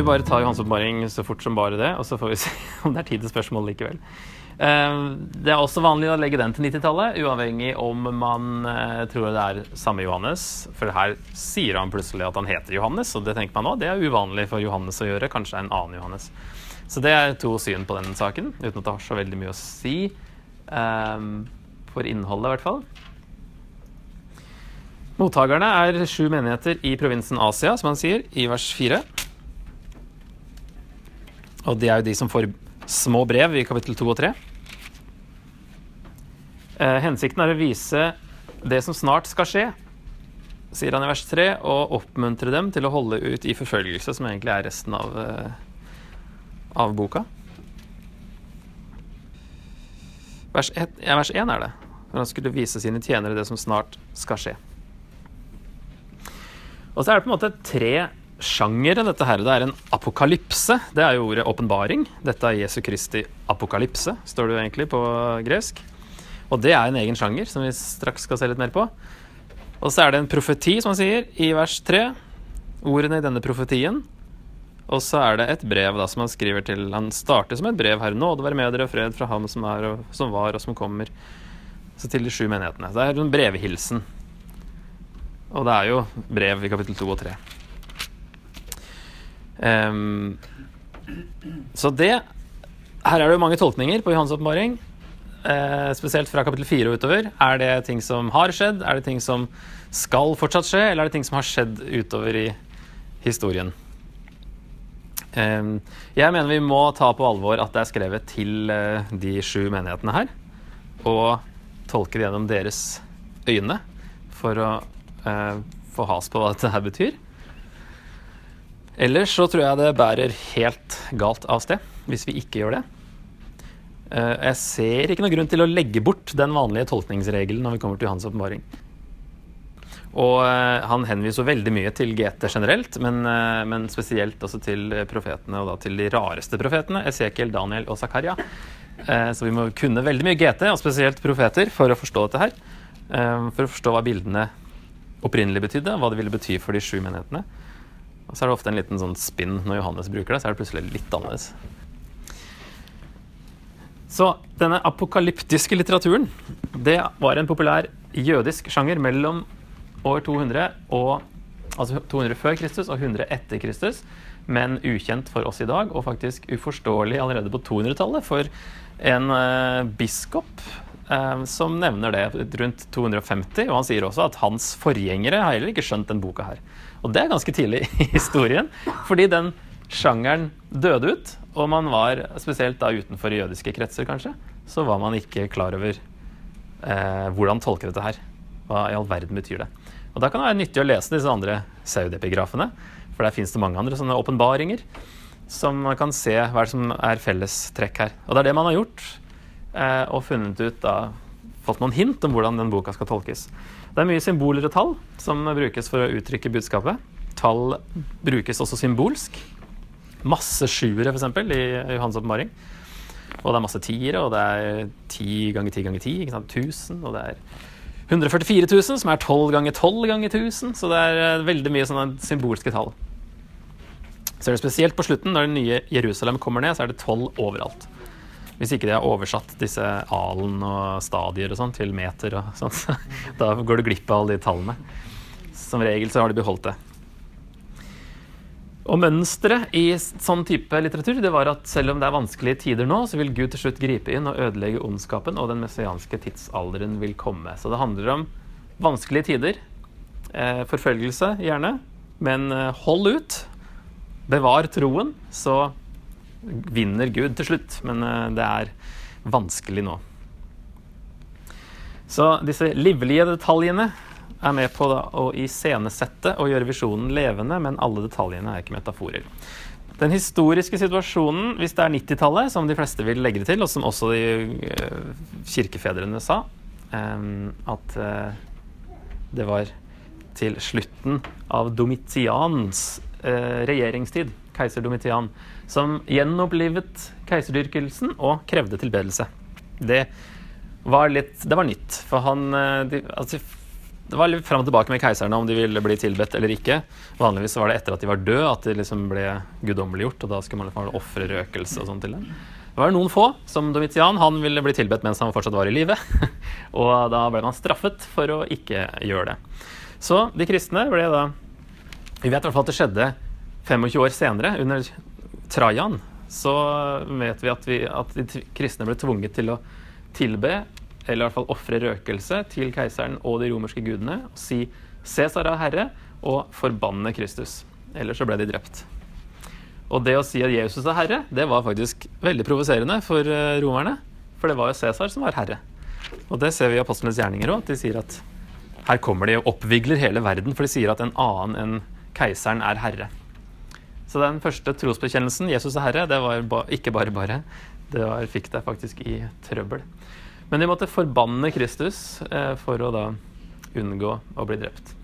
Vi bare ta Johans oppmaring så fort som bare det, og så får vi se om det er tid til spørsmål likevel. Eh, Det er også vanlig å legge den til 90-tallet, uavhengig om man eh, tror det er samme Johannes. For her sier han plutselig at han heter Johannes, og det tenker man nå, det er uvanlig for Johannes å gjøre. Kanskje det er en annen Johannes. Så det er to syn på den saken, uten at det har så veldig mye å si. eh, For innholdet, i hvert fall. Mottakerne er sju menigheter i provinsen Asia, som han sier, i vers 4. Og det er jo de som får små brev i kapittel 2 og 3. Eh, hensikten er å vise det som snart skal skje, sier han i vers 3, og oppmuntre dem til å holde ut i forfølgelse, som egentlig er resten av, eh, av boka. Vers 1, ja, vers 1 er det. For han skulle vise sine tjenere det som snart skal skje. Og så er det på en måte tre sjangere, dette her. Det er en apokalypse. Det er jo ordet åpenbaring. Dette er Jesu Kristi apokalypse, står det jo egentlig på gresk. Og det er en egen sjanger, som vi straks skal se litt mer på. Og så er det en profeti, som han sier, i vers 3. Ordene i denne profetien. Og så er det et brev da, som han skriver til Han starter som et brev her. Nåde være med dere, og fred fra ham som, er, og, som var, og som kommer. Så til de sju menighetene. Det er en brevhilsen. Og det er jo brev i kapittel 2 og 3. Ehm, så det Her er det jo mange tolkninger på Johans åpenbaring. Eh, spesielt fra kapittel 4 og utover. Er det ting som har skjedd? Er det ting som skal fortsatt skje? Eller er det ting som har skjedd utover i historien? Ehm, jeg mener vi må ta på alvor at det er skrevet til eh, de sju menighetene her. Og tolke det gjennom deres øyne for å eh, få has på hva dette her betyr. Ellers så tror jeg det bærer helt galt av sted hvis vi ikke gjør det. Eh, jeg ser ikke noen grunn til å legge bort den vanlige tolkningsregelen når vi kommer til Johans åpenbaring. Og eh, han henviser veldig mye til GT generelt, men, eh, men spesielt også til profetene, og da til de rareste profetene, Esekiel, Daniel og Zakaria. Så vi må kunne veldig mye GT, og spesielt profeter, for å forstå dette her. For å forstå hva bildene opprinnelig betydde, hva det ville bety for de sju menighetene. Og så er det ofte en liten sånn spinn når Johannes bruker det, så er det plutselig litt annerledes. Så denne apokalyptiske litteraturen, det var en populær jødisk sjanger mellom år 200 og Altså 200 før Kristus og 100 etter Kristus, men ukjent for oss i dag, og faktisk uforståelig allerede på 200-tallet for en eh, biskop som nevner det rundt 250, og han sier også at hans forgjengere har heller ikke skjønt den boka her. Og det er ganske tidlig i historien, fordi den sjangeren døde ut, og man var, spesielt da utenfor jødiske kretser kanskje, så var man ikke klar over eh, hvordan tolke dette her. Hva i all verden betyr det? Og da kan det være nyttig å lese disse andre saudepigrafene, for der fins det mange andre sånne åpenbaringer som man kan se hva som er fellestrekk her. Og det er det man har gjort, eh, og funnet ut da fått noen hint om hvordan den boka skal tolkes. Det er mye symboler og tall som brukes for å uttrykke budskapet. Tall brukes også symbolsk. Masse sjuere, f.eks., i Johans oppmaring. Og det er masse tiere, og det er ti ganger ti ganger ti, ikke sant, 1000, og det er 144 000, som er 12 ganger 12 ganger 1000, så det er eh, veldig mye sånne symbolske tall. Så er det spesielt på slutten, når det nye Jerusalem kommer ned, så er det 12 overalt. Hvis ikke de har oversatt disse alen og stadier og sånn til meter og sånn, så da går du glipp av alle de tallene. Som regel så har de beholdt det. Og mønsteret i sånn type litteratur det var at selv om det er vanskelige tider nå, så vil Gud til slutt gripe inn og ødelegge ondskapen, og den messianske tidsalderen vil komme. Så det handler om vanskelige tider. Eh, forfølgelse, gjerne. Men eh, hold ut. Bevar troen, så vinner Gud til slutt. Men eh, det er vanskelig nå. Så disse livlige detaljene er med på å iscenesette og gjøre visjonen levende, men alle detaljene er ikke metaforer. Den historiske situasjonen, hvis det er 90-tallet, som de fleste vil legge det til, og som også de eh, kirkefedrene sa, eh, at det var til slutten av Domitians regjeringstid, keiser Domitian, som gjenopplivet keiserdyrkelsen og krevde tilbedelse. Det var litt Det var nytt, for han eh, de, altså, det var litt fram og tilbake med keiserne om de ville bli tilbedt eller ikke. Vanligvis var det etter at de var døde at de liksom ble guddommeliggjort, og da skulle man ofre røkelse og sånn til dem. Det var noen få, som Domitian. Han ville bli tilbedt mens han fortsatt var i live. og da ble man straffet for å ikke gjøre det. Så de kristne ble da Vi vet i hvert fall at det skjedde 25 år senere, under Trajan. Så vet vi at, vi at de kristne ble tvunget til å tilbe eller i hvert fall ofre røkelse til keiseren og de romerske gudene og si 'Cæsar er herre', og forbanne Kristus. Ellers så ble de drept. Og det å si at Jesus er herre, det var faktisk veldig provoserende for eh, romerne. For det var jo Cæsar som var herre. Og det ser vi i apostlenes gjerninger òg, de sier at her kommer de og oppvigler hele verden, for de sier at en annen enn keiseren er herre. Så den første trosbekjennelsen, 'Jesus er herre', det var ikke bare bare. Det var, fikk deg faktisk i trøbbel. Men de måtte forbanne Kristus eh, for å da unngå å bli drept.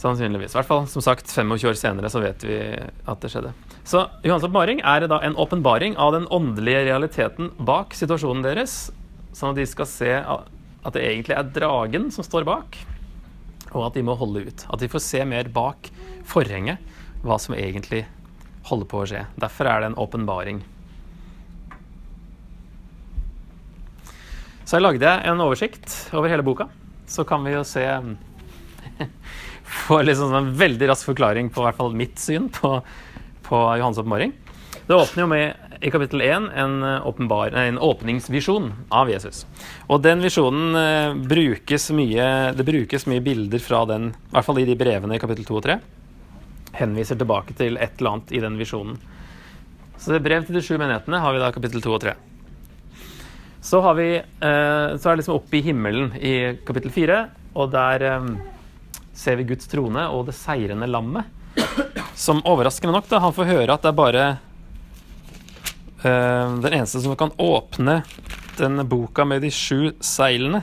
Sannsynligvis. I hvert fall som sagt 25 år senere så vet vi at det skjedde. Så Johans oppmaring er da en åpenbaring av den åndelige realiteten bak situasjonen deres, sånn at de skal se at det egentlig er dragen som står bak, og at de må holde ut. At de får se mer bak forhenget hva som egentlig holder på å skje. Derfor er det en åpenbaring. Så jeg lagde en oversikt over hele boka. Så kan vi jo se Få liksom en veldig rask forklaring på hvert fall mitt syn på, på Johans oppmaring. Det åpner jo med i kapittel 1 en, en, åpningsvisjon av Jesus. Og den visjonen eh, brukes mye Det brukes mye bilder fra den, i hvert fall i de brevene i kapittel 2 og 3. Henviser tilbake til et eller annet i den visjonen. Så det brev til de sju menighetene har vi da kapittel 2 og 3. Så, har vi, eh, så er det liksom oppe i himmelen i kapittel 4, og der eh, ser vi Guds trone og det seirende lammet. Som overraskende nok, da, han får høre at det er bare eh, den eneste som kan åpne denne boka med de sju seilene.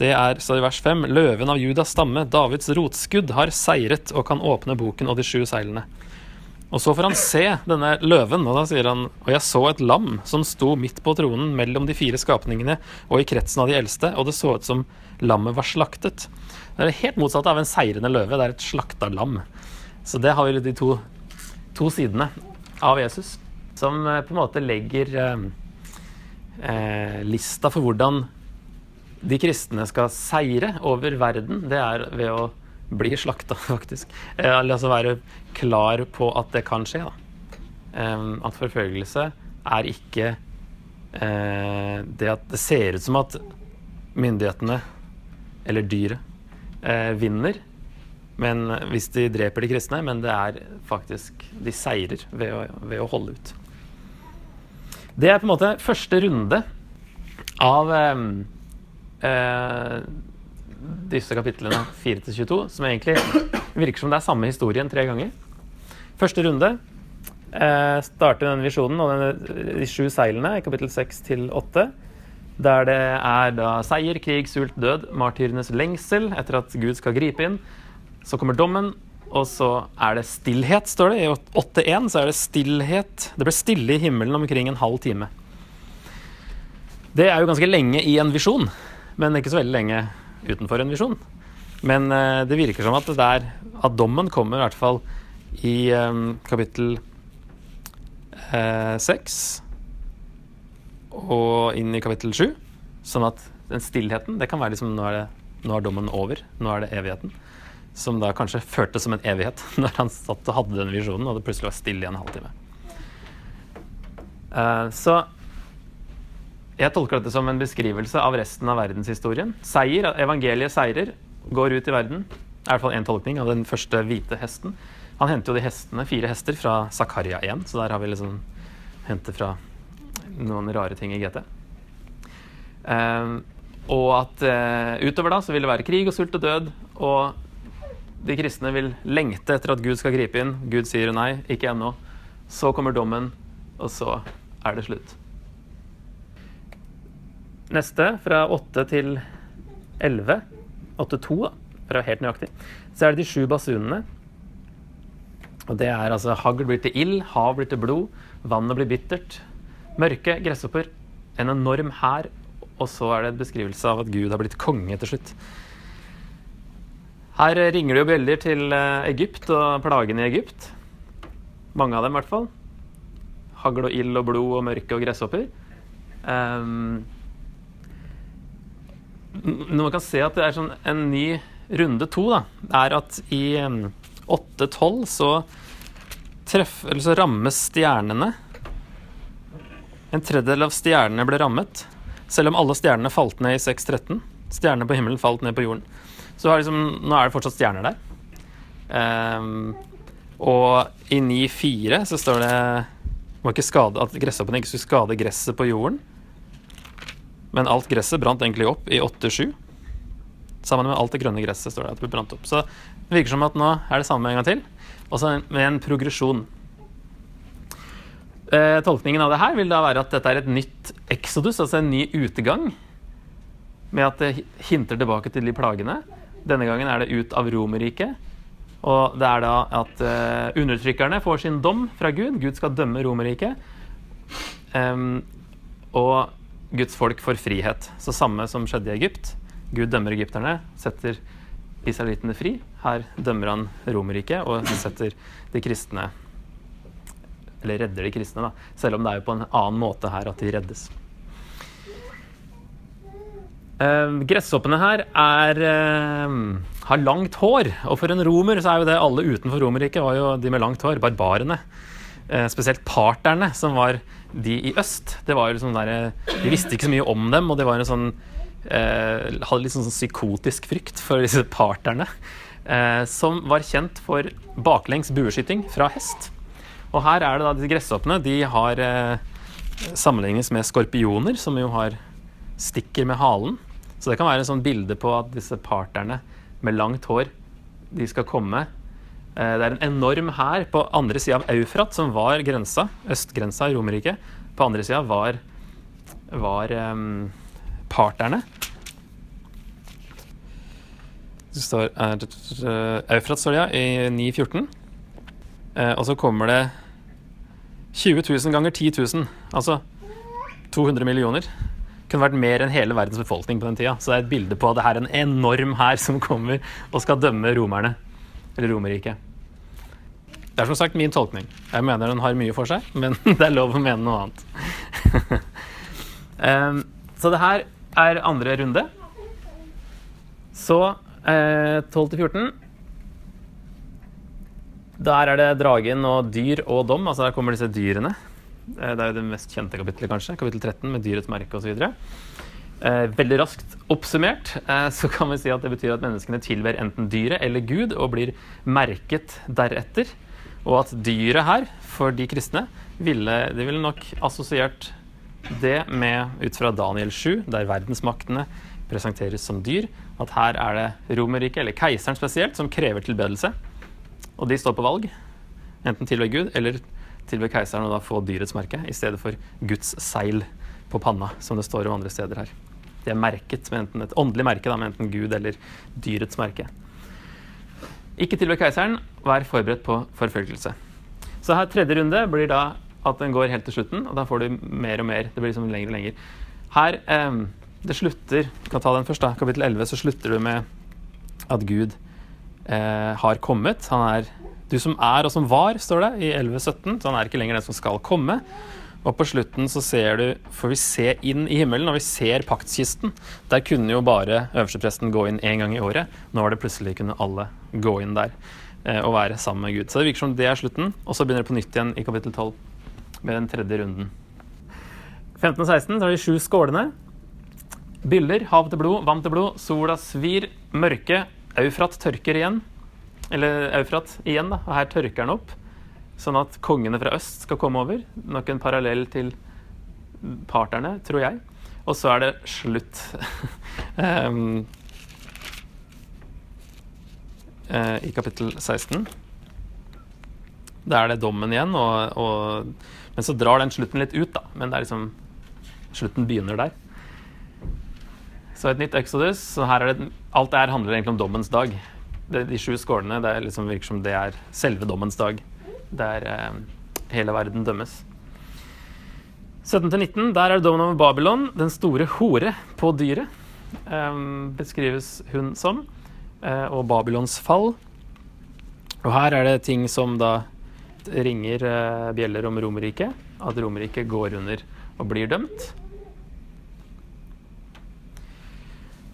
Det er, så i vers 5, løven av Judas stamme, Davids rotskudd, har seiret og kan åpne boken og de sju seilene. Og så får han se denne løven, og da sier han Og jeg så et lam som sto midt på tronen mellom de fire skapningene og i kretsen av de eldste, og det så ut som lammet var slaktet. Det er helt motsatt av en seirende løve. Det er et slakta lam. Så det har vi de to, to sidene av Jesus, som eh, på en måte legger eh, eh, lista for hvordan de kristne skal seire over verden. Det er ved å bli slakta, faktisk. Eh, altså være klar på at det kan skje. Da. At forfølgelse er ikke eh, det at det ser ut som at myndighetene, eller dyret, eh, vinner. Men hvis de dreper de kristne, men det er faktisk De seirer ved å, ved å holde ut. Det er på en måte første runde av eh, disse kapitlene 4-22, som egentlig virker som det er samme historien tre ganger. Første runde eh, starter denne visjonen og denne, de sju seilene i kapittel 6 8. Der det er da seier, krig, sult, død, martyrenes lengsel etter at Gud skal gripe inn. Så kommer dommen, og så er det stillhet, står det. I 8.1 så er det stillhet. Det ble stille i himmelen omkring en halv time. Det er jo ganske lenge i en visjon, men ikke så veldig lenge utenfor en visjon. Men uh, det virker som at, der, at dommen kommer i hvert fall i um, kapittel eh, seks og inn i kapittel sju. Sånn at den stillheten det kan være liksom nå er, det, nå er dommen over. Nå er det evigheten. Som da kanskje føltes som en evighet når han satt og hadde den visjonen, og det plutselig var stille i en halvtime. Uh, så jeg tolker dette som en beskrivelse av resten av verdenshistorien. Seier, evangeliet seirer, går ut i verden. Er i hvert fall én tolkning av den første hvite hesten. Han henter jo de hestene, fire hester, fra Zakaria 1, så der har vi liksom hentet fra noen rare ting i GT. Um, ehm, og at uh, utover da så vil det være krig og sult og død, og de kristne vil lengte etter at Gud skal gripe inn. Gud sier nei, ikke ennå. Så kommer dommen, og så er det slutt. Neste, fra 8 til 11, 8-2, for å være helt nøyaktig, så er det de sju basunene. Og det er altså hagl blir til ild, hav blir til blod, vannet blir bittert. Mørke, gresshopper, en enorm hær og så er det en beskrivelse av at Gud har blitt konge til slutt. Her ringer det jo bjeller til eh, Egypt og plagene i Egypt. Mange av dem, i hvert fall. Hagl og ild og blod og mørke og gresshopper. Um, når man kan se at det er sånn en ny runde to, da, er at i 8-12 så, så rammes stjernene. En tredjedel av stjernene ble rammet, selv om alle stjernene falt ned i 6-13. Stjernene på himmelen falt ned på jorden. Så liksom, nå er det fortsatt stjerner der. Um, og i 9.4 så står det skade, at gresshoppene ikke skulle skade gresset på jorden. Men alt gresset brant egentlig opp i 8-7. Sammen med alt det grønne gresset står det at det ble brant opp. Så det virker som at nå er det samme en gang til, også med en progresjon. Eh, tolkningen av det her vil da være at dette er et nytt exodus, altså en ny utegang. Med at det hinter tilbake til de plagene. Denne gangen er det ut av Romerriket. Og det er da at uh, undertrykkerne får sin dom fra Gud. Gud skal dømme Romerriket. Um, og Guds folk får frihet. Så samme som skjedde i Egypt. Gud dømmer egypterne, setter israelittene fri. Her dømmer han Romerriket og setter de kristne Eller redder de kristne, da. Selv om det er jo på en annen måte her at de reddes. Uh, gresshoppene her er, uh, har langt hår, og for en romer så er jo det alle utenfor Romerriket var jo de med langt hår, barbarene. Uh, spesielt parterne, som var de i øst, det var jo liksom der, De visste ikke så mye om dem, og det var en sånn eh, hadde litt sånn, psykotisk frykt for disse parterne. Eh, som var kjent for baklengs bueskyting fra hest. Og her er det da disse gresshoppene. De har eh, sammenlignes med skorpioner, som jo har stikker med halen. Så det kan være en sånn bilde på at disse parterne med langt hår, de skal komme Eh, det er en enorm hær på andre sida av Eufrat, som var grensa, østgrensa i Romerriket. På andre sida var, var um, parterne. Det står uh, Eufrat står det, ja, i 914. Uh, og så kommer det 20 000 ganger 10 000. Altså 200 millioner. Kunne vært mer enn hele verdens befolkning på den tida. Så det er et bilde på at det er en enorm hær som kommer og skal dømme romerne. Eller Romerriket. Det er som sagt min tolkning. Jeg mener den har mye for seg, men det er lov å mene noe annet. um, så det her er andre runde. Så eh, 12-14 Der er det dragen og dyr og dom. Altså der kommer disse dyrene. Eh, det er jo det mest kjente kapittelet, kanskje. Kapittel 13 med dyrets merke osv. Eh, veldig raskt oppsummert eh, så kan vi si at det betyr at menneskene tilber enten dyret eller Gud og blir merket deretter. Og at dyret her, for de kristne, ville, de ville nok assosiert det med, ut fra Daniel 7, der verdensmaktene presenteres som dyr, at her er det Romerriket, eller keiseren spesielt, som krever tilbedelse. Og de står på valg. Enten tilbe Gud eller tilbe keiseren å da få dyrets merke, i stedet for Guds seil på panna, som det står om andre steder her. De er merket med enten et åndelig merke, da, med enten Gud eller dyrets merke. Ikke tilbe keiseren, vær forberedt på forfølgelse. Så her tredje runde blir da at den går helt til slutten, og da får du mer og mer. Det blir liksom lenger og lenger. Her eh, det slutter kan ta den først da, Kapittel 11 så slutter du med at Gud eh, har kommet. Han er du som er og som var, står det i 11.17. Så han er ikke lenger den som skal komme. Og på slutten så ser du, får vi se inn i himmelen, og vi ser paktskisten. Der kunne jo bare øverstepresten gå inn én gang i året. Nå var det plutselig kunne alle gå inn der eh, og være sammen med Gud. Så det virker som det er slutten. Og så begynner det på nytt igjen i kapittel 12 med den tredje runden. 15 og 16 så har de sju skålene. Byller, hav til blod, vann til blod, sola svir, mørke. Eufrat tørker igjen. Eller Eufrat igjen, da. Og her tørker den opp. Sånn at kongene fra øst skal komme over. Nok en parallell til parterne, tror jeg. Og så er det slutt. um, uh, I kapittel 16. Da er det dommen igjen, og, og, men så drar den slutten litt ut, da. Men det er liksom Slutten begynner der. Så et nytt Exodus. Så her er det, alt det her handler egentlig om dommens dag. Det, de sju skålene det liksom virker som det er selve dommens dag der eh, hele verden dømmes. 17-19, der er det dommen over Babylon, den store hore på dyret, eh, beskrives hun som, eh, og Babylons fall. Og her er det ting som da ringer eh, bjeller om Romerriket, at Romerriket går under og blir dømt.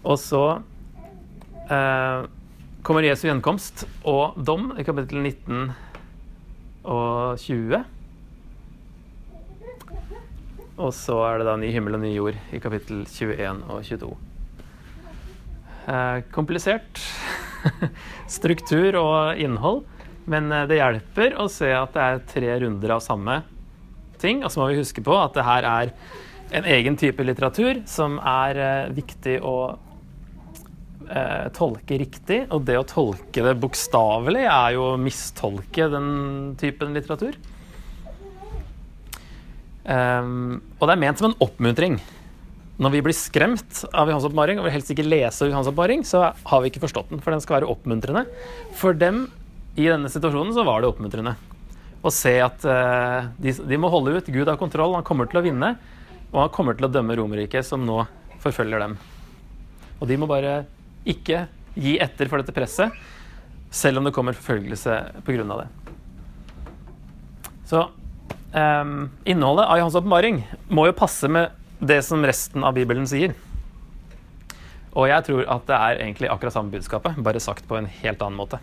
Og så eh, kommer Jesu gjenkomst og dom i kapittel 19 og 20. Og så er det da ny himmel og ny jord i kapittel 21 og 22. Eh, komplisert struktur og innhold, men eh, det hjelper å se at det er tre runder av samme ting. Og så må vi huske på at det her er en egen type litteratur som er eh, viktig å eh, tolke riktig. Og det å tolke det bokstavelig er jo å mistolke den typen litteratur. Um, og det er ment som en oppmuntring. Når vi blir skremt av Johans oppmaring og vil helst ikke lese Johans oppmaring, så har vi ikke forstått den, for den skal være oppmuntrende. For dem i denne situasjonen så var det oppmuntrende. Å se at uh, de, de, må holde ut. Gud har kontroll, han kommer til å vinne. Og han kommer til å dømme Romerriket, som nå forfølger dem. Og de må bare ikke gi etter for dette presset, selv om det kommer forfølgelse pga. det. Så um, innholdet av Johans åpenbaring må jo passe med det som resten av Bibelen sier. Og jeg tror at det er egentlig akkurat samme budskapet, bare sagt på en helt annen måte.